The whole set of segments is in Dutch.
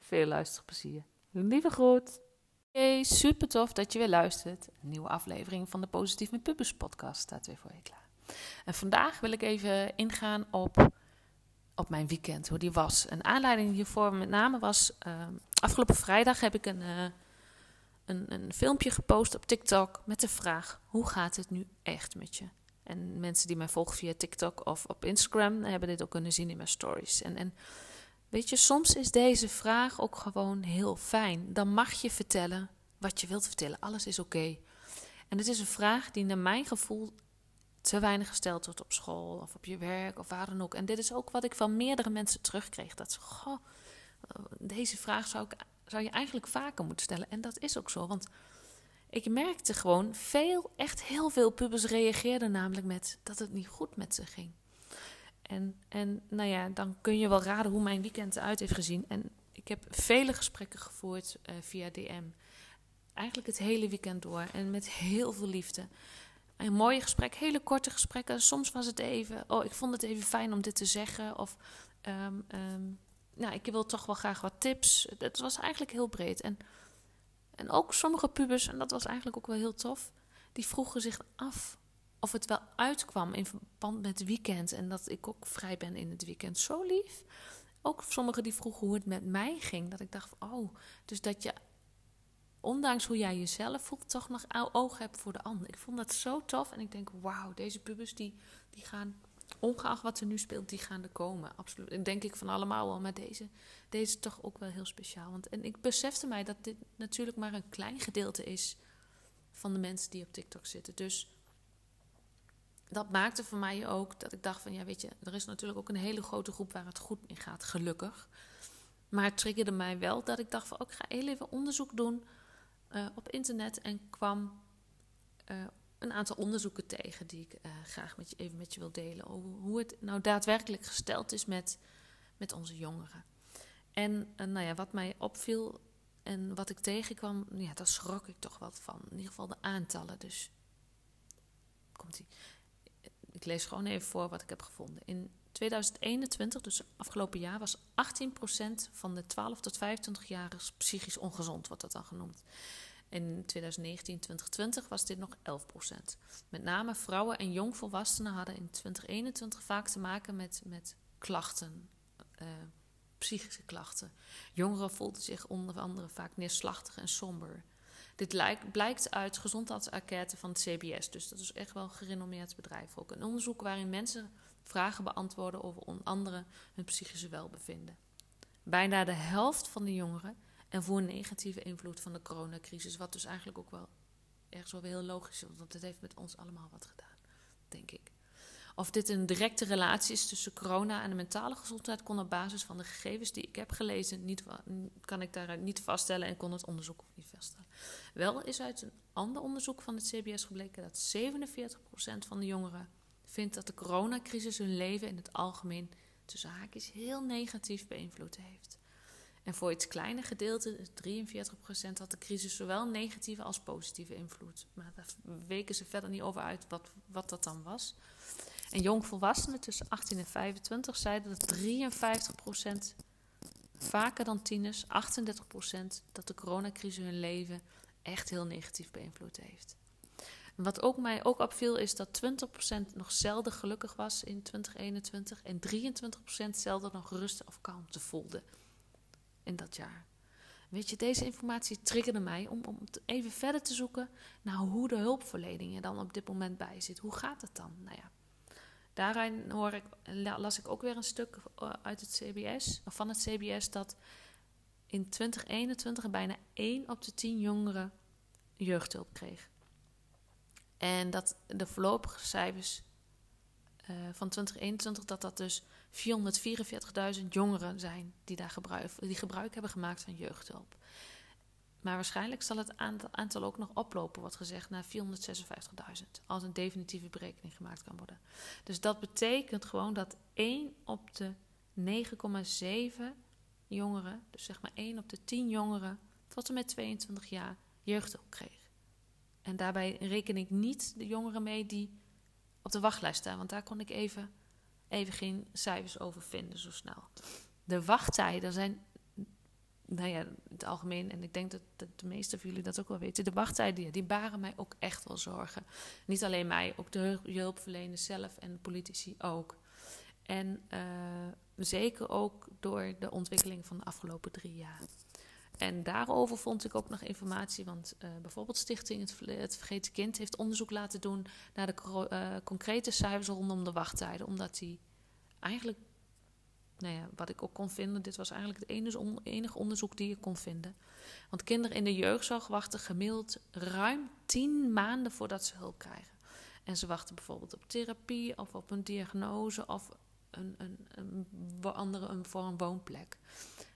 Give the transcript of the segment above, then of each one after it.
Veel luisterplezier. Lieve groet. Hey, super tof dat je weer luistert. Een nieuwe aflevering van de Positief met Pubers podcast staat weer voor je klaar. En vandaag wil ik even ingaan op, op mijn weekend, hoe die was. Een aanleiding hiervoor met name was, uh, afgelopen vrijdag heb ik een, uh, een, een filmpje gepost op TikTok met de vraag, hoe gaat het nu echt met je? En mensen die mij volgen via TikTok of op Instagram hebben dit ook kunnen zien in mijn stories. En, en weet je, soms is deze vraag ook gewoon heel fijn. Dan mag je vertellen wat je wilt vertellen. Alles is oké. En het is een vraag die naar mijn gevoel te weinig gesteld wordt op school of op je werk of waar dan ook. En dit is ook wat ik van meerdere mensen terugkreeg. Dat ze, goh, deze vraag zou, ik, zou je eigenlijk vaker moeten stellen. En dat is ook zo, want ik merkte gewoon veel, echt heel veel pubers reageerden namelijk met dat het niet goed met ze ging. En, en nou ja, dan kun je wel raden hoe mijn weekend eruit heeft gezien. En ik heb vele gesprekken gevoerd uh, via DM. Eigenlijk het hele weekend door en met heel veel liefde. Een mooie gesprek, hele korte gesprekken. Soms was het even, oh, ik vond het even fijn om dit te zeggen. Of, um, um, nou, ik wil toch wel graag wat tips. Het was eigenlijk heel breed. En en ook sommige pubers, en dat was eigenlijk ook wel heel tof, die vroegen zich af of het wel uitkwam in verband met het weekend en dat ik ook vrij ben in het weekend. Zo lief. Ook sommigen die vroegen hoe het met mij ging. Dat ik dacht, oh, dus dat je, ondanks hoe jij jezelf voelt, toch nog oog hebt voor de ander. Ik vond dat zo tof en ik denk, wauw, deze pubers die, die gaan ongeacht wat er nu speelt, die gaan er komen. Absoluut. En denk ik van allemaal wel. Maar deze, deze is toch ook wel heel speciaal. Want, en ik besefte mij dat dit natuurlijk maar een klein gedeelte is van de mensen die op TikTok zitten. Dus dat maakte voor mij ook dat ik dacht van ja, weet je, er is natuurlijk ook een hele grote groep waar het goed mee gaat, gelukkig. Maar het triggerde mij wel dat ik dacht van oh, ik ga heel even onderzoek doen uh, op internet en kwam uh, een aantal onderzoeken tegen die ik uh, graag met je, even met je wil delen. Over hoe het nou daadwerkelijk gesteld is met, met onze jongeren. En nou ja, wat mij opviel en wat ik tegenkwam, ja, daar schrok ik toch wat van. In ieder geval de aantallen. Dus komt ie. Ik lees gewoon even voor wat ik heb gevonden. In 2021, dus afgelopen jaar, was 18% van de 12 tot 25-jarigen psychisch ongezond, wordt dat dan genoemd. In 2019, 2020 was dit nog 11%. Met name vrouwen en jongvolwassenen hadden in 2021 vaak te maken met, met klachten, uh, psychische klachten. Jongeren voelden zich onder andere vaak neerslachtig en somber. Dit lijkt, blijkt uit gezondheidsenquête van het CBS, dus dat is echt wel een gerenommeerd bedrijf. Ook een onderzoek waarin mensen vragen beantwoorden over onder andere hun psychische welbevinden. Bijna de helft van de jongeren en voor een negatieve invloed van de coronacrisis. Wat dus eigenlijk ook wel ergens wel heel logisch is, want het heeft met ons allemaal wat gedaan, denk ik. Of dit een directe relatie is tussen corona en de mentale gezondheid, kon op basis van de gegevens die ik heb gelezen, niet, kan ik daaruit niet vaststellen en kon het onderzoek ook niet vaststellen. Wel is uit een ander onderzoek van het CBS gebleken dat 47% van de jongeren vindt dat de coronacrisis hun leven in het algemeen tussen haakjes heel negatief beïnvloed heeft. En voor iets kleiner gedeelte, 43%, had de crisis zowel negatieve als positieve invloed. Maar daar weken ze verder niet over uit wat, wat dat dan was. En jongvolwassenen tussen 18 en 25 zeiden dat 53% vaker dan tieners, 38% dat de coronacrisis hun leven echt heel negatief beïnvloed heeft. Wat ook mij ook opviel is dat 20% nog zelden gelukkig was in 2021 en 23% zelden nog rust of kalmte voelde in dat jaar. Weet je, deze informatie triggerde mij om, om even verder te zoeken naar hoe de hulpverlening er dan op dit moment bij zit. Hoe gaat het dan? Nou ja, daarin hoor ik, las ik ook weer een stuk eh, uit het CBS, of van het CBS, dat in 2021 bijna 1 op de 10 jongeren jeugdhulp kreeg. En dat de voorlopige cijfers uh, van 2021, dat dat dus 444.000 jongeren zijn die daar gebruik, die gebruik hebben gemaakt van jeugdhulp. Maar waarschijnlijk zal het aantal ook nog oplopen, wordt gezegd, naar 456.000. Als een definitieve berekening gemaakt kan worden. Dus dat betekent gewoon dat 1 op de 9,7 jongeren, dus zeg maar 1 op de 10 jongeren, tot en met 22 jaar jeugdhulp kreeg. En daarbij reken ik niet de jongeren mee die op de wachtlijst staan, want daar kon ik even, even geen cijfers over vinden zo snel. De wachttijden zijn, nou ja, in het algemeen, en ik denk dat, de meeste van jullie dat ook wel weten, de wachttijden die baren mij ook echt wel zorgen. Niet alleen mij, ook de hulpverleners zelf en de politici ook. En uh, zeker ook door de ontwikkeling van de afgelopen drie jaar. En daarover vond ik ook nog informatie, want uh, bijvoorbeeld Stichting het, het, Vergeten Kind heeft onderzoek laten doen naar de uh, concrete cijfers rondom de wachttijden. Omdat die eigenlijk, nou ja, wat ik ook kon vinden, dit was eigenlijk het enige, onderzoek die ik kon vinden. Want kinderen in de jeugdzorg wachten gemiddeld ruim 10 maanden voordat ze hulp krijgen. En ze wachten bijvoorbeeld op therapie of op een diagnose of een, een, een, andere een, voor een woonplek.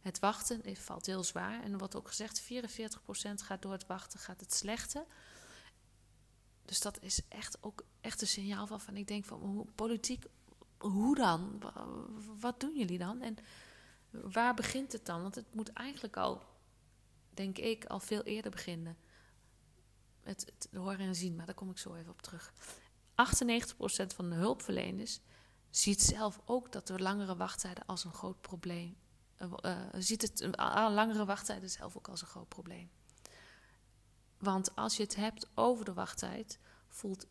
Het wachten valt heel zwaar. En wordt ook gezegd, 44% gaat door het wachten, gaat het slechte. Dus dat is echt ook echt een signaal van, van ik denk van politiek, hoe dan? Wat doen jullie dan? En waar begint het dan? Want het moet eigenlijk al, denk ik, al veel eerder beginnen. Het, het horen en zien, maar daar kom ik zo even op terug. 98% van de hulpverleners ziet zelf ook dat de langere wachttijden als een groot probleem. Uh, ziet het uh, langere wachttijden zelf ook als een groot probleem. Want als je het hebt over de wachttijd, voelt 56%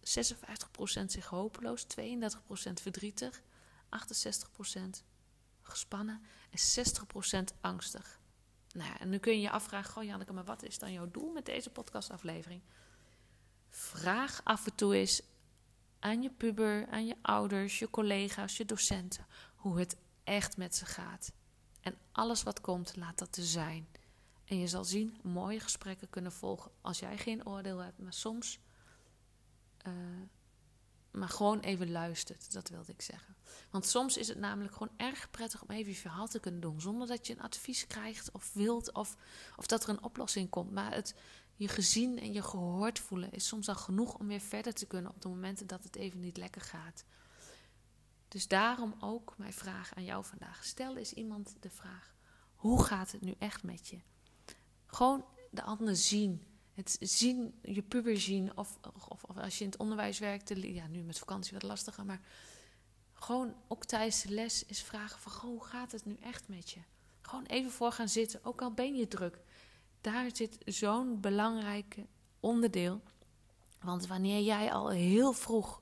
zich hopeloos, 32% verdrietig, 68% gespannen en 60% angstig. Nou ja, en nu kun je je afvragen, goh Janneke, maar wat is dan jouw doel met deze podcastaflevering? Vraag af en toe eens aan je puber, aan je ouders, je collega's, je docenten, hoe het echt met ze gaat. En alles wat komt, laat dat te zijn. En je zal zien, mooie gesprekken kunnen volgen als jij geen oordeel hebt, maar soms. Uh, maar gewoon even luistert, dat wilde ik zeggen. Want soms is het namelijk gewoon erg prettig om even je verhaal te kunnen doen. Zonder dat je een advies krijgt of wilt of, of dat er een oplossing komt. Maar het, je gezien en je gehoord voelen is soms al genoeg om weer verder te kunnen op de momenten dat het even niet lekker gaat. Dus daarom ook mijn vraag aan jou vandaag. Stel eens iemand de vraag: hoe gaat het nu echt met je? Gewoon de ander zien. Het zien, je puber zien. Of, of, als je in het onderwijs werkt, ja, nu met vakantie wat lastiger, maar gewoon ook tijdens de les is vragen van: hoe gaat het nu echt met je? Gewoon even voor gaan zitten, ook al ben je druk daar zit zo'n belangrijk onderdeel. Want wanneer jij al heel vroeg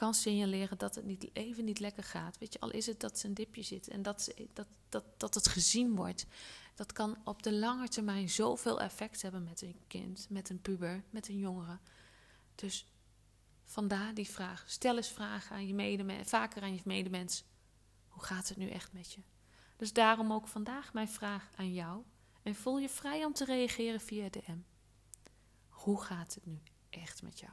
kan signaleren dat het niet, even niet lekker gaat, weet je, al is het dat ze een dipje zit en dat, dat, dat, dat het gezien wordt, dat kan op de lange termijn zoveel effect hebben met een kind, met een puber, met een jongere. Dus vandaar die vraag. Stel eens vragen aan je medemens, vaker aan je medemens. Hoe gaat het nu echt met je? Dus daarom ook vandaag mijn vraag aan jou. En voel je vrij om te reageren via DM. Hoe gaat het nu echt met jou?